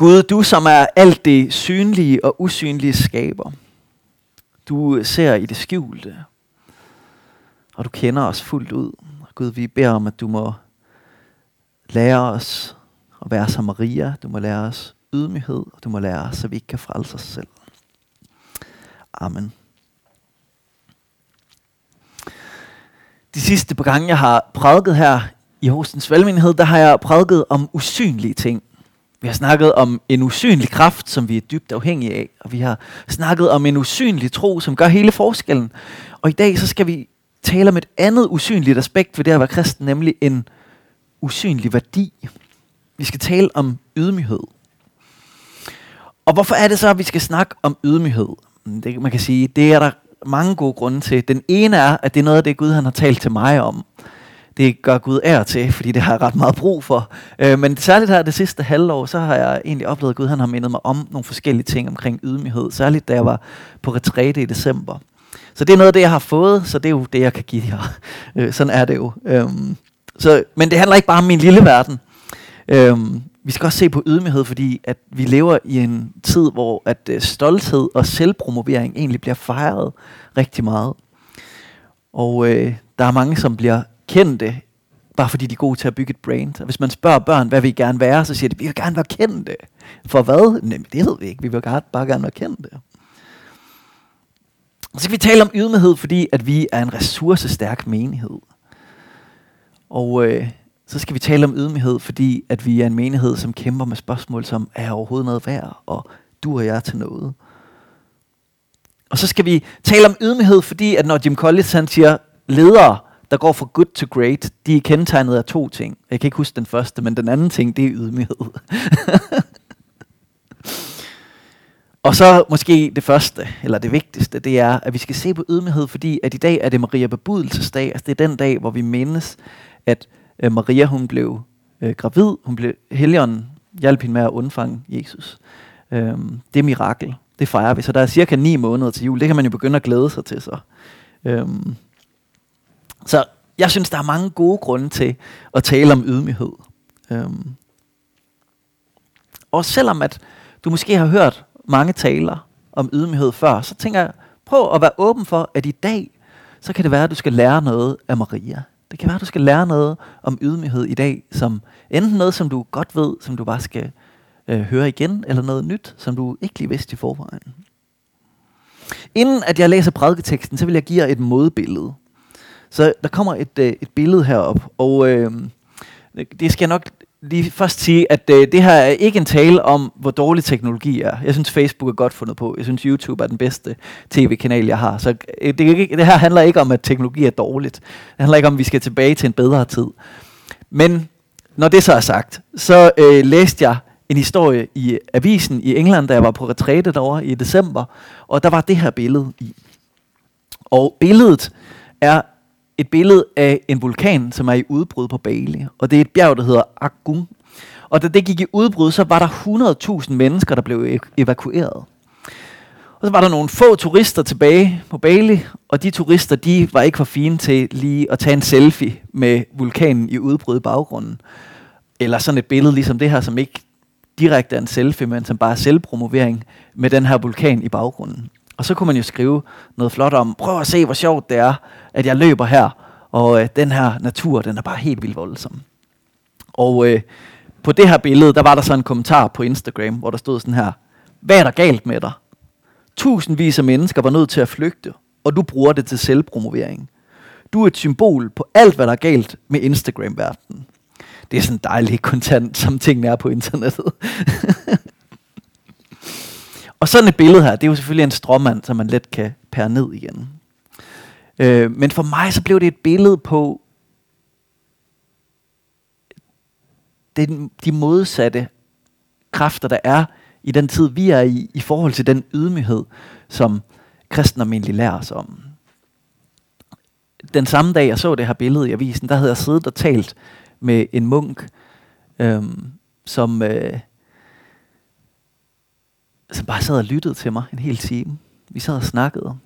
Gud, du som er alt det synlige og usynlige skaber. Du ser i det skjulte, og du kender os fuldt ud. Gud, vi beder om, at du må lære os at være som Maria. Du må lære os ydmyghed, og du må lære os, så vi ikke kan frelse os selv. Amen. De sidste par gange, jeg har prædiket her i Hostens Valgmenighed, der har jeg prædiket om usynlige ting. Vi har snakket om en usynlig kraft, som vi er dybt afhængige af. Og vi har snakket om en usynlig tro, som gør hele forskellen. Og i dag så skal vi tale om et andet usynligt aspekt ved det at være kristen, nemlig en usynlig værdi. Vi skal tale om ydmyghed. Og hvorfor er det så, at vi skal snakke om ydmyghed? Det, man kan sige, det er der mange gode grunde til. Den ene er, at det er noget af det, Gud han har talt til mig om. Det gør Gud ære til, fordi det har jeg ret meget brug for. Øh, men særligt her det sidste halvår, så har jeg egentlig oplevet, at Gud han har mindet mig om nogle forskellige ting omkring ydmyghed. Særligt da jeg var på retræte i december. Så det er noget af det, jeg har fået, så det er jo det, jeg kan give jer. Øh, sådan er det jo. Øh, så, men det handler ikke bare om min lille verden. Øh, vi skal også se på ydmyghed, fordi at vi lever i en tid, hvor at øh, stolthed og selvpromovering egentlig bliver fejret rigtig meget. Og øh, der er mange, som bliver kendte, bare fordi de er gode til at bygge et brand. Og hvis man spørger børn, hvad vil I gerne være, så siger de, vi vil gerne være kendte. For hvad? Nej, det ved vi ikke. Vi vil bare gerne være kendte. Så skal vi tale om ydmyghed, fordi at vi er en ressourcestærk menighed. Og øh, så skal vi tale om ydmyghed, fordi at vi er en menighed, som kæmper med spørgsmål som, er jeg overhovedet noget værd, og du og jeg til noget? Og så skal vi tale om ydmyghed, fordi at når Jim Collins han siger, ledere, der går fra good to great, de er kendetegnet af to ting. Jeg kan ikke huske den første, men den anden ting, det er ydmyghed. Og så måske det første, eller det vigtigste, det er, at vi skal se på ydmyghed, fordi at i dag er det Maria bebudelsesdag. Altså det er den dag, hvor vi mindes, at øh, Maria hun blev øh, gravid. Hun blev helgen hjalp hende med at undfange Jesus. Øhm, det er mirakel. Det fejrer vi. Så der er cirka ni måneder til jul. Det kan man jo begynde at glæde sig til så. Øhm, så jeg synes, der er mange gode grunde til at tale om ydmyghed. Øhm, og selvom at du måske har hørt mange taler om ydmyghed før, så tænker jeg, prøv at være åben for, at i dag, så kan det være, at du skal lære noget af Maria. Det kan være, at du skal lære noget om ydmyghed i dag, som enten noget, som du godt ved, som du bare skal øh, høre igen, eller noget nyt, som du ikke lige vidste i forvejen. Inden at jeg læser prædiketeksten, så vil jeg give jer et modbillede. Så der kommer et, øh, et billede herop, og øh, det skal jeg nok lige først sige, at øh, det her er ikke en tale om, hvor dårlig teknologi er. Jeg synes, Facebook er godt fundet på. Jeg synes, YouTube er den bedste tv-kanal, jeg har. Så øh, det, det her handler ikke om, at teknologi er dårligt. Det handler ikke om, at vi skal tilbage til en bedre tid. Men når det så er sagt, så øh, læste jeg en historie i avisen i England, da jeg var på retræte derovre i december, og der var det her billede i. Og billedet er et billede af en vulkan, som er i udbrud på Bali. Og det er et bjerg, der hedder Agung. Og da det gik i udbrud, så var der 100.000 mennesker, der blev evakueret. Og så var der nogle få turister tilbage på Bali, og de turister, de var ikke for fine til lige at tage en selfie med vulkanen i udbrud i baggrunden. Eller sådan et billede ligesom det her, som ikke direkte er en selfie, men som bare er selvpromovering med den her vulkan i baggrunden. Og så kunne man jo skrive noget flot om, prøv at se, hvor sjovt det er, at jeg løber her, og øh, den her natur, den er bare helt vildt voldsom. Og øh, på det her billede, der var der så en kommentar på Instagram, hvor der stod sådan her, hvad er der galt med dig? Tusindvis af mennesker var nødt til at flygte, og du bruger det til selvpromovering. Du er et symbol på alt, hvad der er galt med Instagram-verdenen. Det er sådan dejligt kontant, som tingene er på internettet. Og sådan et billede her, det er jo selvfølgelig en stråmand, som man let kan pære ned igen. Øh, men for mig så blev det et billede på den, de modsatte kræfter, der er i den tid, vi er i, i forhold til den ydmyghed, som kristen almindelig lærer os om. Den samme dag, jeg så det her billede i avisen, der havde jeg siddet og talt med en munk, øhm, som, øh, som bare sad og lyttede til mig en hel time. Vi sad og snakkede.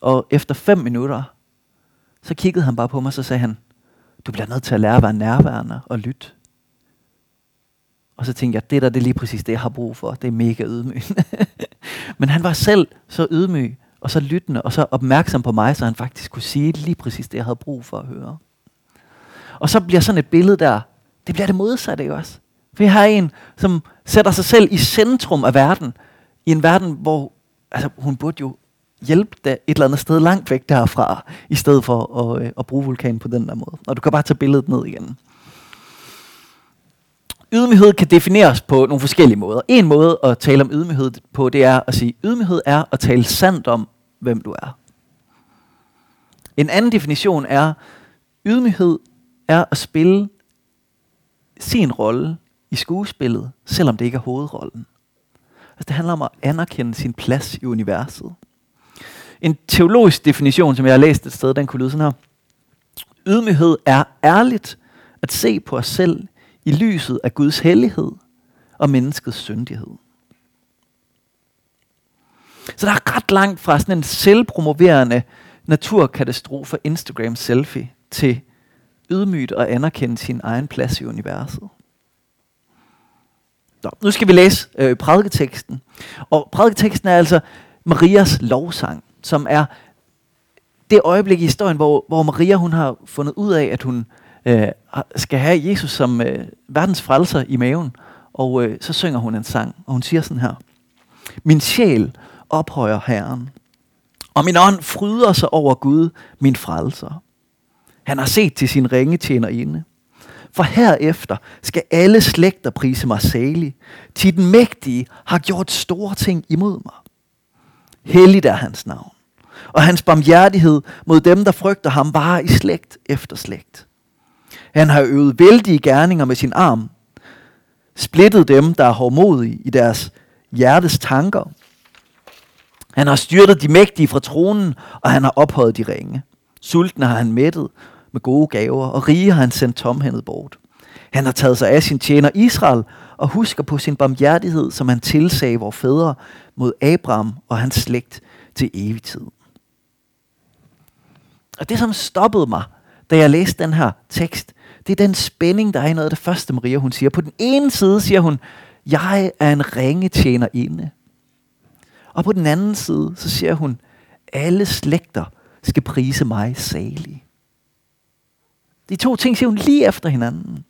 Og efter fem minutter, så kiggede han bare på mig, så sagde han, du bliver nødt til at lære at være nærværende og lytte. Og så tænkte jeg, det der det er lige præcis det, jeg har brug for. Det er mega ydmygende. Men han var selv så ydmyg, og så lyttende, og så opmærksom på mig, så han faktisk kunne sige lige præcis det, jeg havde brug for at høre. Og så bliver sådan et billede der, det bliver det modsatte, ikke også? Vi har en, som sætter sig selv i centrum af verden, i en verden, hvor altså, hun burde jo hjælpe det et eller andet sted langt væk derfra, i stedet for at, øh, at bruge vulkanen på den der måde. Og du kan bare tage billedet ned igen. Ydmyghed kan defineres på nogle forskellige måder. En måde at tale om ydmyghed på, det er at sige, ydmyghed er at tale sandt om, hvem du er. En anden definition er, ydmyghed er at spille sin rolle i skuespillet, selvom det ikke er hovedrollen. Altså, det handler om at anerkende sin plads i universet. En teologisk definition, som jeg har læst et sted, den kunne lyde sådan her. Ydmyghed er ærligt at se på os selv i lyset af Guds hellighed og menneskets syndighed. Så der er ret langt fra sådan en selvpromoverende naturkatastrofe Instagram selfie til ydmygt at anerkende sin egen plads i universet. Nå, nu skal vi læse øh, prædiketeksten. Og prædiketeksten er altså Marias lovsang, som er det øjeblik i historien, hvor, hvor Maria hun har fundet ud af, at hun øh, skal have Jesus som øh, verdens frelser i maven. Og øh, så synger hun en sang, og hun siger sådan her. Min sjæl ophøjer Herren, og min ånd fryder sig over Gud, min frelser. Han har set til sin ringe tjener inde. For herefter skal alle slægter prise mig salig, til den mægtige har gjort store ting imod mig. Helligt er hans navn, og hans barmhjertighed mod dem, der frygter ham, bare i slægt efter slægt. Han har øvet vældige gerninger med sin arm, splittet dem, der er hårdmodige i deres hjertes tanker. Han har styrtet de mægtige fra tronen, og han har ophøjet de ringe. Sultne har han mættet med gode gaver, og rige har han sendt tomhændet bort. Han har taget sig af sin tjener Israel, og husker på sin barmhjertighed, som han tilsagde vores fædre mod Abraham og hans slægt til evig tid. Og det, som stoppede mig, da jeg læste den her tekst, det er den spænding, der er i noget af det første, Maria hun siger. På den ene side siger hun, jeg er en ringe tjener inde. Og på den anden side, så siger hun, alle slægter skal prise mig salig. De to ting siger hun lige efter hinanden.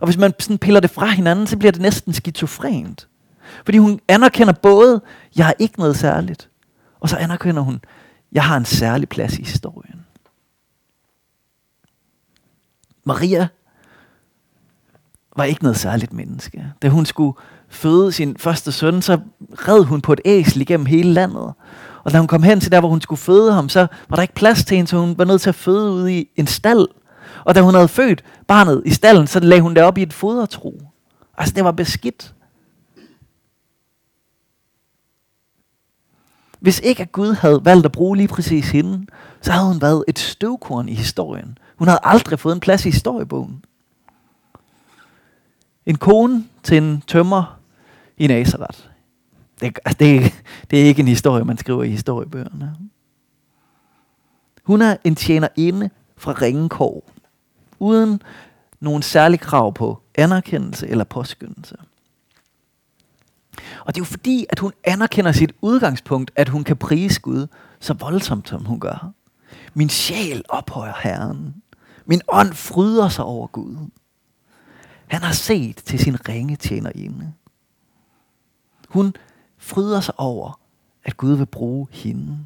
Og hvis man sådan piller det fra hinanden, så bliver det næsten skizofrent. Fordi hun anerkender både, jeg har ikke noget særligt, og så anerkender hun, jeg har en særlig plads i historien. Maria var ikke noget særligt menneske. Da hun skulle føde sin første søn, så red hun på et æsel igennem hele landet. Og da hun kom hen til der, hvor hun skulle føde ham, så var der ikke plads til hende, så hun var nødt til at føde ude i en stald. Og da hun havde født barnet i stallen, så lagde hun det op i et fodertro. Altså, det var beskidt. Hvis ikke at Gud havde valgt at bruge lige præcis hende, så havde hun været et støvkorn i historien. Hun havde aldrig fået en plads i historiebogen. En kone til en tømmer i Nazareth. Det, altså det, det er ikke en historie, man skriver i historiebøgerne. Hun er en tjenerinde fra Ringekår, uden nogen særlig krav på anerkendelse eller påskyndelse. Og det er jo fordi, at hun anerkender sit udgangspunkt, at hun kan prise Gud så voldsomt, som hun gør. Min sjæl ophøjer Herren. Min ånd fryder sig over Gud. Han har set til sin ringe tjenerinde. Hun fryder sig over, at Gud vil bruge hende.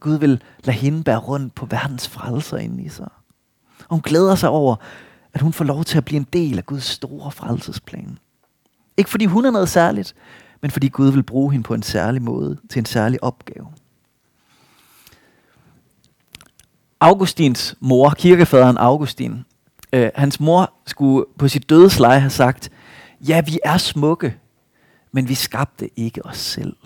Gud vil lade hende bære rundt på verdens frelser inde i sig. Og hun glæder sig over, at hun får lov til at blive en del af Guds store frelsesplan. Ikke fordi hun er noget særligt, men fordi Gud vil bruge hende på en særlig måde, til en særlig opgave. Augustins mor, kirkefaderen Augustin, øh, hans mor skulle på sit dødsleje have sagt, ja, vi er smukke, men vi skabte ikke os selv.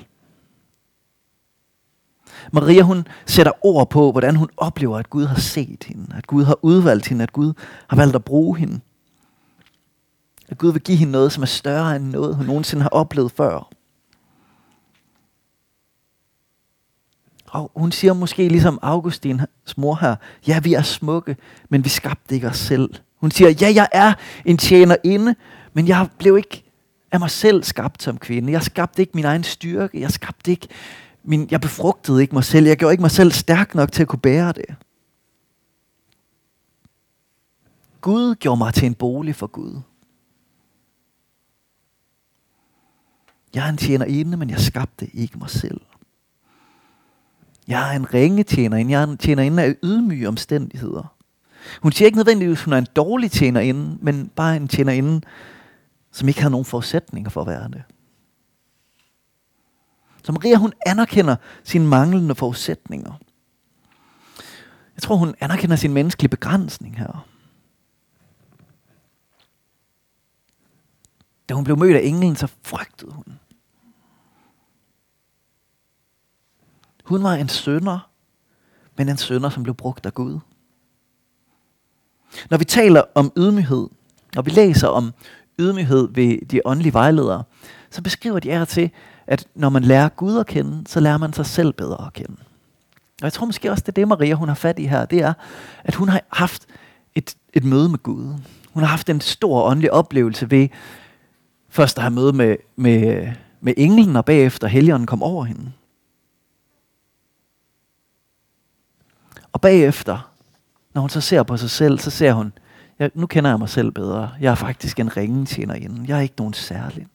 Maria hun sætter ord på, hvordan hun oplever, at Gud har set hende, at Gud har udvalgt hende, at Gud har valgt at bruge hende. At Gud vil give hende noget, som er større end noget, hun nogensinde har oplevet før. Og hun siger måske ligesom Augustins mor her, ja, vi er smukke, men vi skabte ikke os selv. Hun siger, ja, jeg er en tjenerinde, men jeg blev ikke af mig selv skabt som kvinde. Jeg skabte ikke min egen styrke. Jeg skabte ikke min, jeg befrugtede ikke mig selv. Jeg gjorde ikke mig selv stærk nok til at kunne bære det. Gud gjorde mig til en bolig for Gud. Jeg er en tjenerinde, men jeg skabte ikke mig selv. Jeg er en ringe tjenerinde. Jeg er en tjenerinde af ydmyge omstændigheder. Hun siger ikke nødvendigvis, at hun er en dårlig tjenerinde, men bare en tjenerinde, som ikke havde nogen forudsætninger for at være det. Så Maria, hun anerkender sine manglende forudsætninger. Jeg tror, hun anerkender sin menneskelige begrænsning her. Da hun blev mødt af englen, så frygtede hun. Hun var en sønder, men en sønder, som blev brugt af Gud. Når vi taler om ydmyghed, når vi læser om ydmyghed ved de åndelige vejledere, så beskriver de her til, at når man lærer Gud at kende, så lærer man sig selv bedre at kende. Og jeg tror måske også, det er det, Maria hun har fat i her, det er, at hun har haft et, et møde med Gud. Hun har haft en stor åndelig oplevelse ved først at have møde med, med, med englen, og bagefter helgenen kom over hende. Og bagefter, når hun så ser på sig selv, så ser hun, ja, nu kender jeg mig selv bedre. Jeg er faktisk en ringe tjenerinde. Jeg er ikke nogen særlig.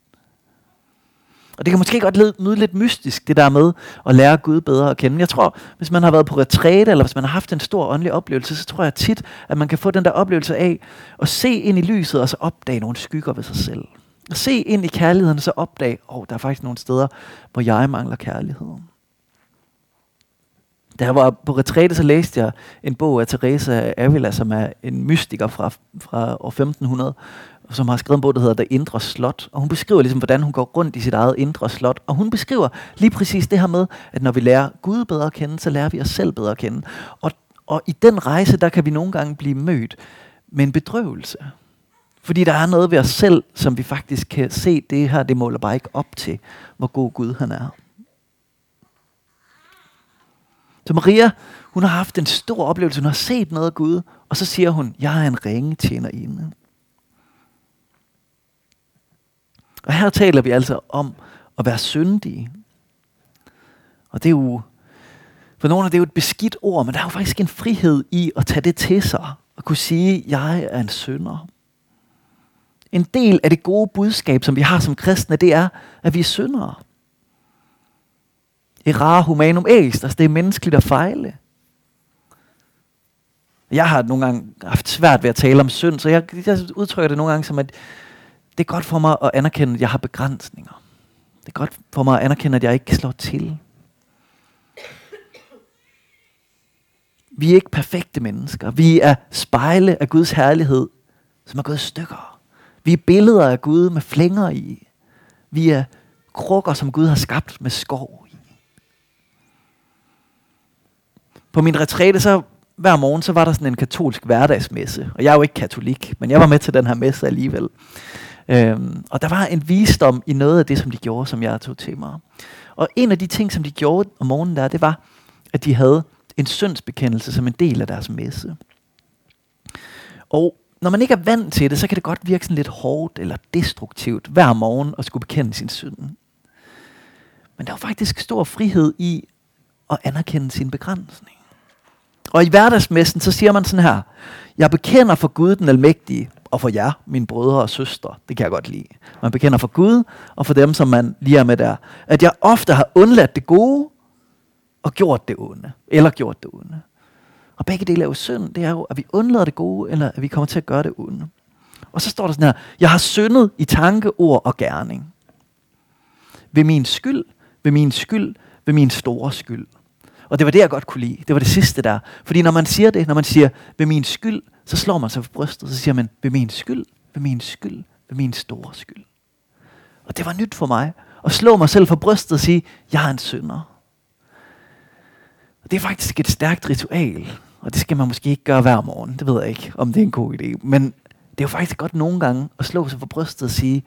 Og det kan måske godt lyde lidt mystisk, det der med at lære Gud bedre at kende. Jeg tror, hvis man har været på retræte, eller hvis man har haft en stor åndelig oplevelse, så tror jeg tit, at man kan få den der oplevelse af at se ind i lyset, og så opdage nogle skygger ved sig selv. At se ind i kærligheden, og så opdage, åh, oh, der er faktisk nogle steder, hvor jeg mangler kærligheden. Da jeg var på retræte, så læste jeg en bog af Teresa Avila, som er en mystiker fra, fra år 1500, som har skrevet en bog, der hedder Det Indre Slot. Og hun beskriver ligesom, hvordan hun går rundt i sit eget indre slot. Og hun beskriver lige præcis det her med, at når vi lærer Gud bedre at kende, så lærer vi os selv bedre at kende. Og, og i den rejse, der kan vi nogle gange blive mødt med en bedrøvelse. Fordi der er noget ved os selv, som vi faktisk kan se, det her, det måler bare ikke op til, hvor god Gud han er. Så Maria, hun har haft en stor oplevelse, hun har set noget af Gud, og så siger hun, jeg er en ringe tjener inde. Og her taler vi altså om at være syndige. Og det er jo, for nogle af det er jo et beskidt ord, men der er jo faktisk en frihed i at tage det til sig, og kunne sige, jeg er en synder. En del af det gode budskab, som vi har som kristne, det er, at vi er syndere. Errare humanum est, altså det er menneskeligt at fejle. Jeg har nogle gange haft svært ved at tale om synd, så jeg, jeg udtrykker det nogle gange som, at det er godt for mig at anerkende, at jeg har begrænsninger. Det er godt for mig at anerkende, at jeg ikke slår til. Vi er ikke perfekte mennesker. Vi er spejle af Guds herlighed, som er gået i stykker. Vi er billeder af Gud med flænger i. Vi er krukker, som Gud har skabt med skov i. På min retræte, så hver morgen, så var der sådan en katolsk hverdagsmesse. Og jeg er jo ikke katolik, men jeg var med til den her messe alligevel. Øhm, og der var en visdom i noget af det, som de gjorde, som jeg tog til mig. Og en af de ting, som de gjorde om morgenen der, det var, at de havde en syndsbekendelse som en del af deres messe. Og når man ikke er vant til det, så kan det godt virke sådan lidt hårdt eller destruktivt hver morgen at skulle bekende sin synd. Men der er faktisk stor frihed i at anerkende sin begrænsning. Og i hverdagsmessen, så siger man sådan her, jeg bekender for Gud den almægtige, og for jer, mine brødre og søstre. Det kan jeg godt lide. Man bekender for Gud, og for dem, som man lige er med der. At jeg ofte har undladt det gode, og gjort det onde. Eller gjort det onde. Og begge dele er jo synd. Det er jo, at vi undlader det gode, eller at vi kommer til at gøre det onde. Og så står der sådan her, jeg har syndet i tanke, ord og gerning. Ved min skyld, ved min skyld, ved min store skyld. Og det var det, jeg godt kunne lide. Det var det sidste der. Fordi når man siger det, når man siger, ved min skyld, så slår man sig på brystet, så siger man, ved min skyld, ved min skyld, ved min store skyld. Og det var nyt for mig, at slå mig selv for brystet og sige, jeg er en synder. Og det er faktisk et stærkt ritual, og det skal man måske ikke gøre hver morgen. Det ved jeg ikke, om det er en god idé. Men det er jo faktisk godt nogle gange at slå sig for brystet og sige,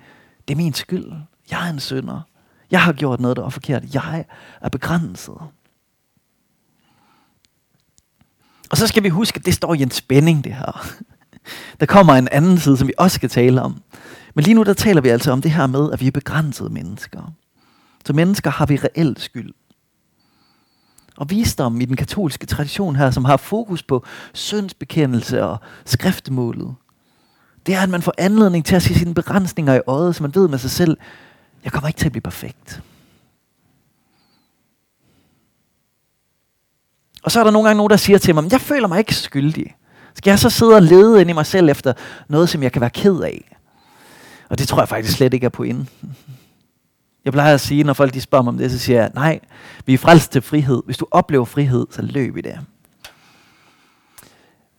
det er min skyld. Jeg er en synder. Jeg har gjort noget, der var forkert. Jeg er begrænset. Og så skal vi huske, at det står i en spænding, det her. Der kommer en anden side, som vi også skal tale om. Men lige nu der taler vi altså om det her med, at vi er begrænsede mennesker. Så mennesker har vi reelt skyld. Og visdom i den katolske tradition her, som har fokus på syndsbekendelse og skriftmålet, det er, at man får anledning til at se sine begrænsninger i øjet, så man ved med sig selv, jeg kommer ikke til at blive perfekt. Og så er der nogle gange nogen, der siger til mig, jeg føler mig ikke skyldig. Skal jeg så sidde og lede ind i mig selv efter noget, som jeg kan være ked af? Og det tror jeg faktisk slet ikke er på inden. Jeg plejer at sige, når folk de spørger mig om det, så siger jeg, nej, vi er frelst til frihed. Hvis du oplever frihed, så løb i det.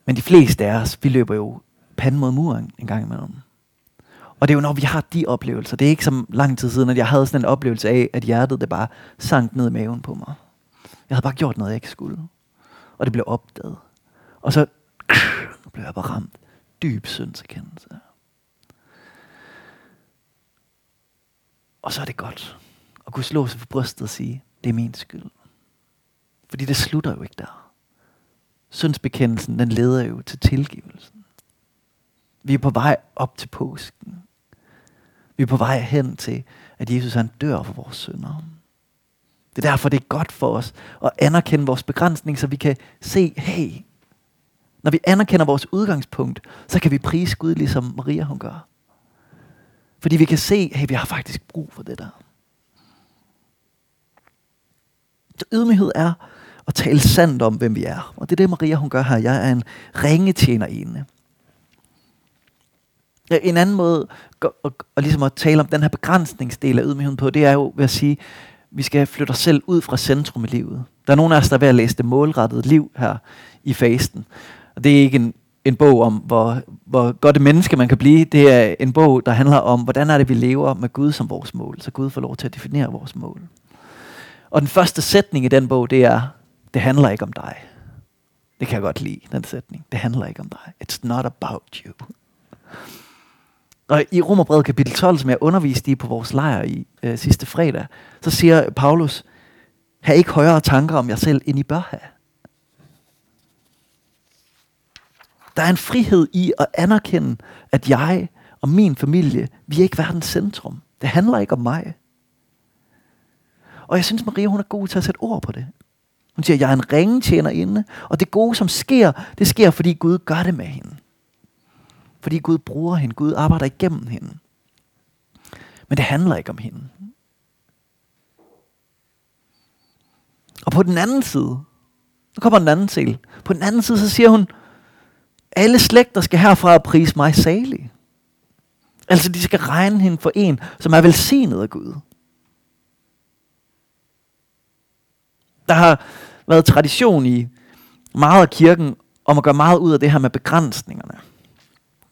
Men de fleste af os, vi løber jo panden mod muren en gang imellem. Og det er jo når vi har de oplevelser. Det er ikke så lang tid siden, at jeg havde sådan en oplevelse af, at hjertet det bare sank ned i maven på mig. Jeg havde bare gjort noget, jeg ikke skulle. Og det blev opdaget. Og så blev jeg bare ramt. Dyb syndserkendelse. Og så er det godt at kunne slå sig for brystet og sige, det er min skyld. Fordi det slutter jo ikke der. Syndsbekendelsen, den leder jo til tilgivelsen. Vi er på vej op til påsken. Vi er på vej hen til, at Jesus han dør for vores synder. Det er derfor, det er godt for os at anerkende vores begrænsning, så vi kan se, hey, når vi anerkender vores udgangspunkt, så kan vi prise Gud, ligesom Maria hun gør. Fordi vi kan se, hey, vi har faktisk brug for det der. Så ydmyghed er at tale sandt om, hvem vi er. Og det er det, Maria hun gør her. Jeg er en ringetjener ene. En anden måde at, at, at, ligesom at tale om den her begrænsningsdel af ydmygheden på, det er jo ved at sige, vi skal flytte os selv ud fra centrum i livet. Der er nogen af os, der er ved at læse det målrettede liv her i fasten. Og det er ikke en, en bog om, hvor, hvor godt et menneske man kan blive. Det er en bog, der handler om, hvordan er det, vi lever med Gud som vores mål. Så Gud får lov til at definere vores mål. Og den første sætning i den bog, det er, det handler ikke om dig. Det kan jeg godt lide, den sætning. Det handler ikke om dig. It's not about you. Og i Romerbrevet kapitel 12, som jeg underviste i på vores lejr i øh, sidste fredag, så siger Paulus, have ikke højere tanker om jer selv, end I bør have. Der er en frihed i at anerkende, at jeg og min familie, vi er ikke verdens centrum. Det handler ikke om mig. Og jeg synes, Maria hun er god til at sætte ord på det. Hun siger, jeg er en ringetjener inde, og det gode, som sker, det sker, fordi Gud gør det med hende. Fordi Gud bruger hende. Gud arbejder igennem hende. Men det handler ikke om hende. Og på den anden side, nu kommer den anden del. På den anden side, så siger hun, alle slægter skal herfra prise mig salig. Altså, de skal regne hende for en, som er velsignet af Gud. Der har været tradition i meget af kirken om at gøre meget ud af det her med begrænsningerne.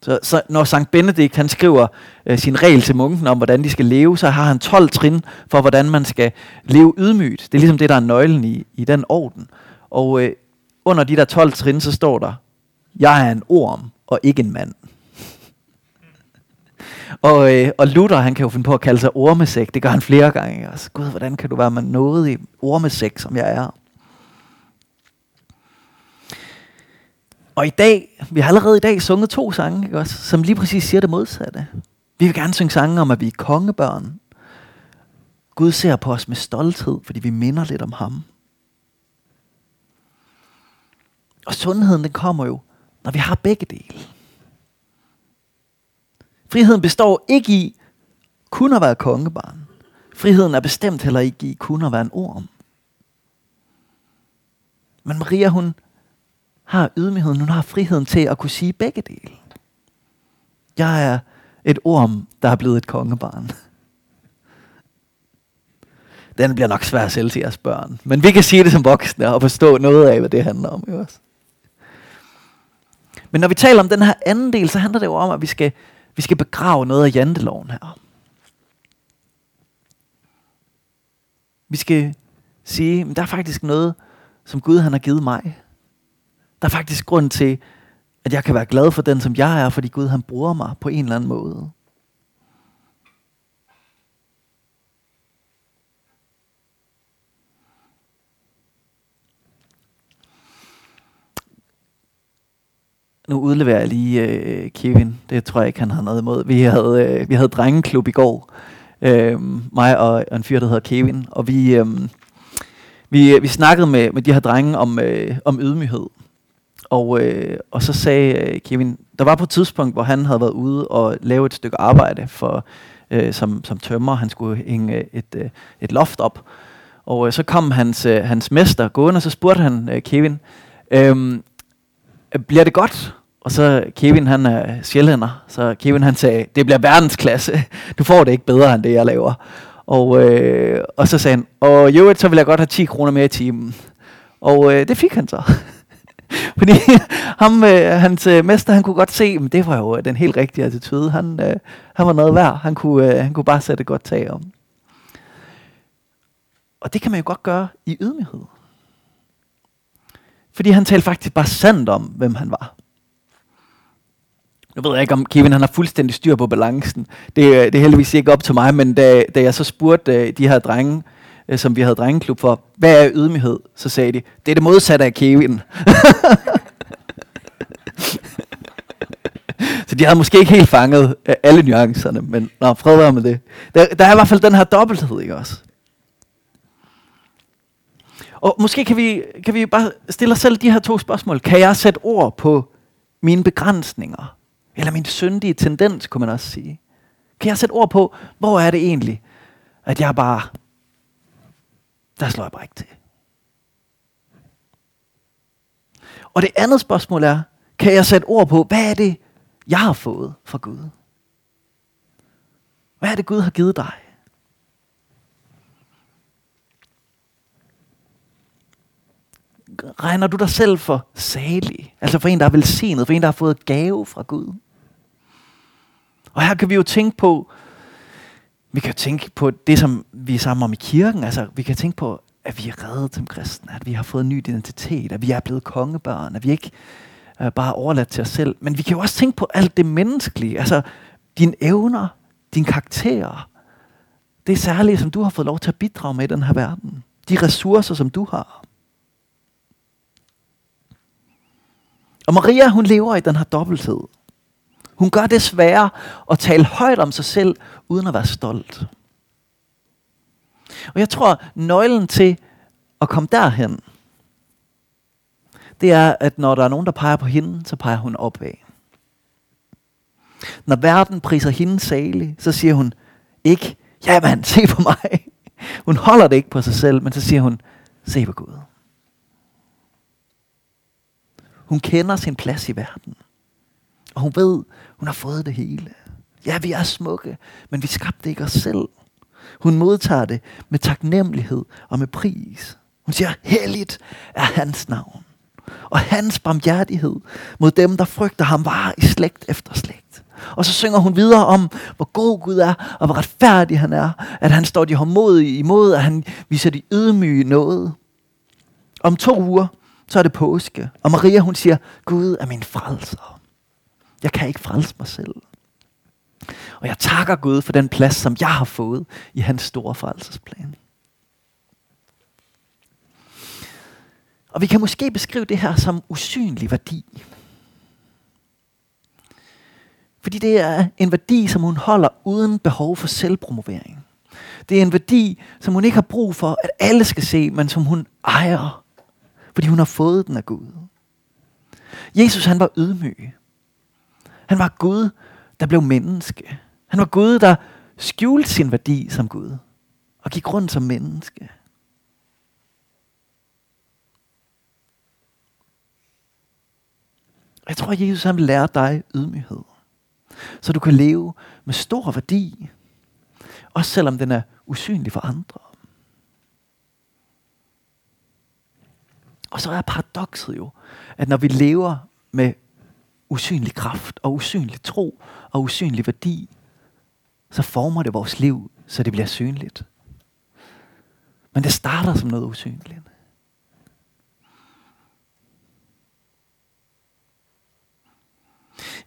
Så, så når Sankt Benedikt han skriver øh, sin regel til munken om, hvordan de skal leve, så har han 12 trin for, hvordan man skal leve ydmygt. Det er ligesom det, der er nøglen i, i den orden. Og øh, under de der 12 trin, så står der, jeg er en orm og ikke en mand. og, øh, og Luther, han kan jo finde på at kalde sig ormesæk. Det gør han flere gange. Også. Gud, hvordan kan du være med noget i ormesæk, som jeg er? Og i dag, vi har allerede i dag sunget to sange, ikke også, som lige præcis siger det modsatte. Vi vil gerne synge sange om, at vi er kongebørn. Gud ser på os med stolthed, fordi vi minder lidt om ham. Og sundheden, den kommer jo, når vi har begge dele. Friheden består ikke i kun at være kongebarn. Friheden er bestemt heller ikke i kun at være en orm. Men Maria, hun har ydmygheden, hun har friheden til at kunne sige begge dele. Jeg er et orm, der er blevet et kongebarn. Den bliver nok svær at sælge til jeres børn. Men vi kan sige det som voksne og forstå noget af, hvad det handler om. Jo også. Men når vi taler om den her anden del, så handler det jo om, at vi skal, vi skal begrave noget af janteloven her. Vi skal sige, at der er faktisk noget, som Gud han har givet mig. Der er faktisk grund til, at jeg kan være glad for den, som jeg er, fordi Gud han bruger mig på en eller anden måde. nu udleverer jeg lige øh, Kevin. Det tror jeg ikke, han har noget imod. Vi havde, øh, vi havde drengeklub i går. Øh, mig og, og en fyr, der hedder Kevin. Og vi, øhm, øh, vi, vi snakkede med, med de her drenge om, øh, om ydmyghed. Og, øh, og så sagde øh, Kevin, der var på et tidspunkt, hvor han havde været ude og lave et stykke arbejde for, øh, som, som tømmer. Han skulle hænge øh, et, øh, et loft op. Og øh, så kom hans, øh, hans mester gående, og så spurgte han øh, Kevin, øh, bliver det godt? Og så Kevin, han er sjællænder, så Kevin han sagde, det bliver verdensklasse. Du får det ikke bedre end det, jeg laver. Og, øh, og så sagde han, og jo, så vil jeg godt have 10 kroner mere i timen. Og øh, det fik han så. Fordi ham, øh, hans øh, mester, han kunne godt se, at det var jo øh, den helt rigtige attitude. Han, øh, han var noget værd. Han kunne, øh, han kunne bare sætte godt tag om. Og det kan man jo godt gøre i ydmyghed. Fordi han talte faktisk bare sandt om, hvem han var. Nu ved jeg ikke, om Kevin han har fuldstændig styr på balancen. Det, øh, det er heldigvis ikke op til mig, men da, da jeg så spurgte øh, de her drenge, øh, som vi havde drengeklub for, hvad er ydmyghed? Så sagde de, det er det modsatte af Kevin. så de havde måske ikke helt fanget øh, alle nuancerne, men nå, fred være med det. Der, der er i hvert fald den her dobbelthed, ikke også? Og måske kan vi, kan vi bare stille os selv de her to spørgsmål. Kan jeg sætte ord på mine begrænsninger? Eller min syndige tendens, kunne man også sige. Kan jeg sætte ord på, hvor er det egentlig, at jeg bare, der slår jeg bare ikke til. Og det andet spørgsmål er, kan jeg sætte ord på, hvad er det, jeg har fået fra Gud? Hvad er det, Gud har givet dig? regner du dig selv for salig? Altså for en, der er velsignet, for en, der har fået gave fra Gud. Og her kan vi jo tænke på, vi kan tænke på det, som vi er sammen om i kirken. Altså, vi kan tænke på, at vi er reddet som kristne, at vi har fået en ny identitet, at vi er blevet kongebørn, at vi ikke øh, er bare overladt til os selv. Men vi kan jo også tænke på alt det menneskelige, altså dine evner, din karakter. Det er som du har fået lov til at bidrage med i den her verden. De ressourcer, som du har. Og Maria, hun lever i den her dobbelthed. Hun gør det svære at tale højt om sig selv, uden at være stolt. Og jeg tror, nøglen til at komme derhen, det er, at når der er nogen, der peger på hende, så peger hun opad. Når verden priser hende salig, så siger hun ikke, ja mand, se på mig. Hun holder det ikke på sig selv, men så siger hun, se på Gud. Hun kender sin plads i verden. Og hun ved, hun har fået det hele. Ja, vi er smukke, men vi skabte ikke os selv. Hun modtager det med taknemmelighed og med pris. Hun siger, helligt er hans navn. Og hans barmhjertighed mod dem, der frygter ham, var i slægt efter slægt. Og så synger hun videre om, hvor god Gud er, og hvor retfærdig han er. At han står de hårdmodige imod, at han viser de ydmyge noget. Om to uger, så er det påske. Og Maria hun siger, Gud er min frelser. Jeg kan ikke frelse mig selv. Og jeg takker Gud for den plads, som jeg har fået i hans store frelsesplan. Og vi kan måske beskrive det her som usynlig værdi. Fordi det er en værdi, som hun holder uden behov for selvpromovering. Det er en værdi, som hun ikke har brug for, at alle skal se, men som hun ejer fordi hun har fået den af Gud. Jesus han var ydmyg. Han var Gud, der blev menneske. Han var Gud, der skjulte sin værdi som Gud og gik rundt som menneske. Jeg tror, at Jesus han vil lære dig ydmyghed. Så du kan leve med stor værdi. Også selvom den er usynlig for andre. Og så er paradokset jo, at når vi lever med usynlig kraft og usynlig tro og usynlig værdi, så former det vores liv, så det bliver synligt. Men det starter som noget usynligt.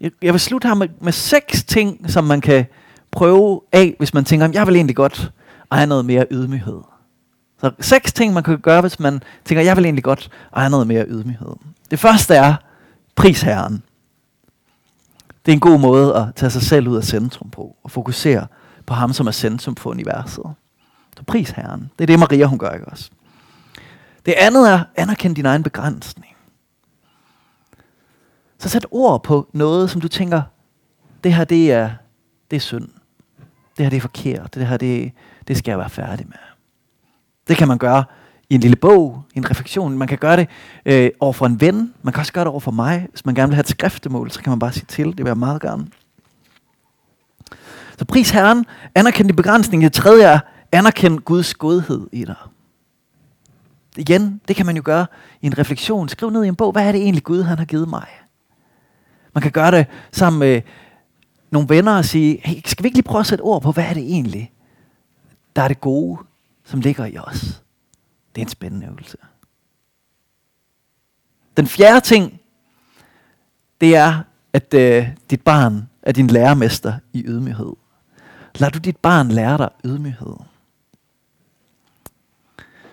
Jeg vil slutte her med, med seks ting, som man kan prøve af, hvis man tænker, jeg vil egentlig godt have noget mere ydmyghed. Så seks ting, man kan gøre, hvis man tænker, jeg vil egentlig godt have noget mere ydmyghed. Det første er, pris herren. Det er en god måde at tage sig selv ud af centrum på, og fokusere på ham, som er centrum for universet. Så pris Herren. Det er det, Maria hun gør, ikke også? Det andet er, anerkend din egen begrænsning. Så sæt ord på noget, som du tænker, det her, det er, det er synd. Det her, det er forkert. Det her, det, det skal jeg være færdig med. Det kan man gøre i en lille bog, i en refleksion. Man kan gøre det øh, over for en ven. Man kan også gøre det over for mig. Hvis man gerne vil have et skriftemål, så kan man bare sige til. Det vil jeg meget gerne. Så pris Herren, anerkend din begrænsning. Det tredje er, anerkend Guds godhed i dig. Igen, det kan man jo gøre i en refleksion. Skriv ned i en bog, hvad er det egentlig Gud han har givet mig? Man kan gøre det sammen med nogle venner og sige, hey, skal vi ikke lige prøve at sætte ord på, hvad er det egentlig, der er det gode, som ligger i os? Det er en spændende øvelse. Den fjerde ting, det er, at øh, dit barn er din lærermester i ydmyghed. Lad du dit barn lære dig ydmyghed.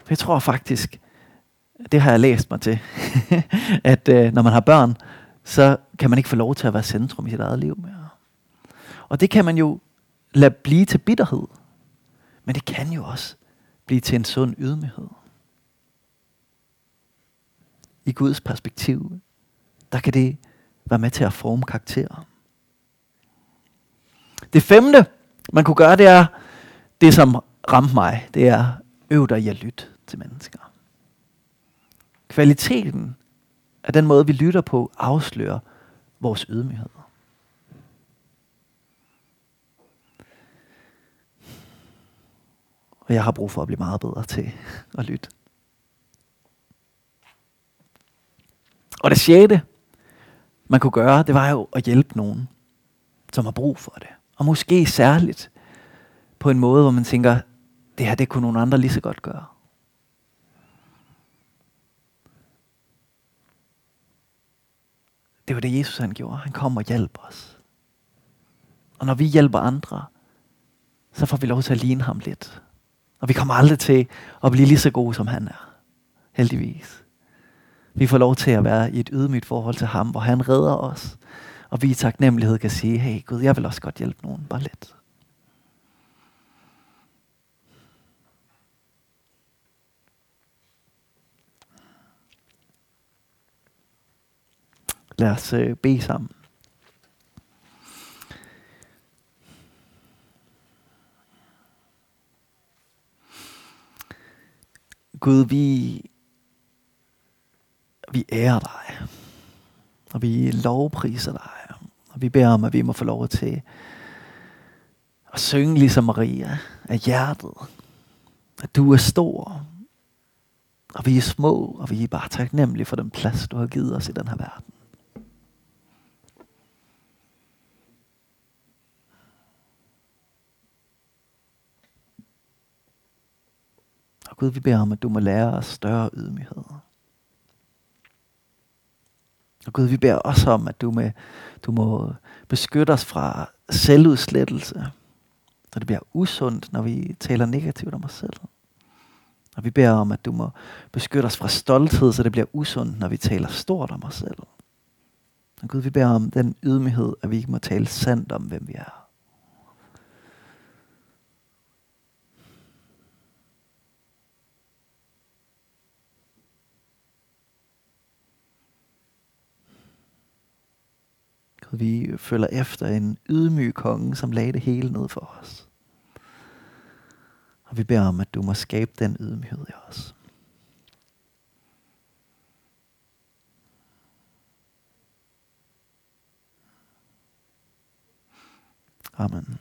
For jeg tror faktisk, det har jeg læst mig til, at øh, når man har børn, så kan man ikke få lov til at være centrum i sit eget liv mere. Og det kan man jo lade blive til bitterhed. Men det kan jo også blive til en sund ydmyghed. I Guds perspektiv, der kan det være med til at forme karakterer. Det femte, man kunne gøre, det er det, som ramte mig. Det er øv dig i at lytte til mennesker. Kvaliteten af den måde, vi lytter på, afslører vores ydmyghed. Og jeg har brug for at blive meget bedre til at lytte. Og det sjette, man kunne gøre, det var jo at hjælpe nogen, som har brug for det. Og måske særligt på en måde, hvor man tænker, det her det kunne nogle andre lige så godt gøre. Det var det, Jesus han gjorde. Han kom og hjalp os. Og når vi hjælper andre, så får vi lov til at ligne ham lidt. Og vi kommer aldrig til at blive lige så gode, som han er. Heldigvis. Vi får lov til at være i et ydmygt forhold til ham, hvor han redder os. Og vi i taknemmelighed kan sige, hey Gud, jeg vil også godt hjælpe nogen, bare lidt. Lad os øh, bede sammen. Gud, vi, vi ærer dig. Og vi lovpriser dig. Og vi beder om, at vi må få lov til at synge ligesom Maria af hjertet. At du er stor. Og vi er små, og vi er bare taknemmelige for den plads, du har givet os i den her verden. Og Gud, vi beder om, at du må lære os større ydmyghed. Og Gud, vi beder også om, at du, med, du må beskytte os fra selvudslettelse. Så det bliver usundt, når vi taler negativt om os selv. Og vi beder om, at du må beskytte os fra stolthed, så det bliver usundt, når vi taler stort om os selv. Og Gud, vi beder om den ydmyghed, at vi ikke må tale sandt om, hvem vi er. Gud, vi følger efter en ydmyg konge, som lagde det hele ned for os. Og vi beder om, at du må skabe den ydmyghed i os. Amen.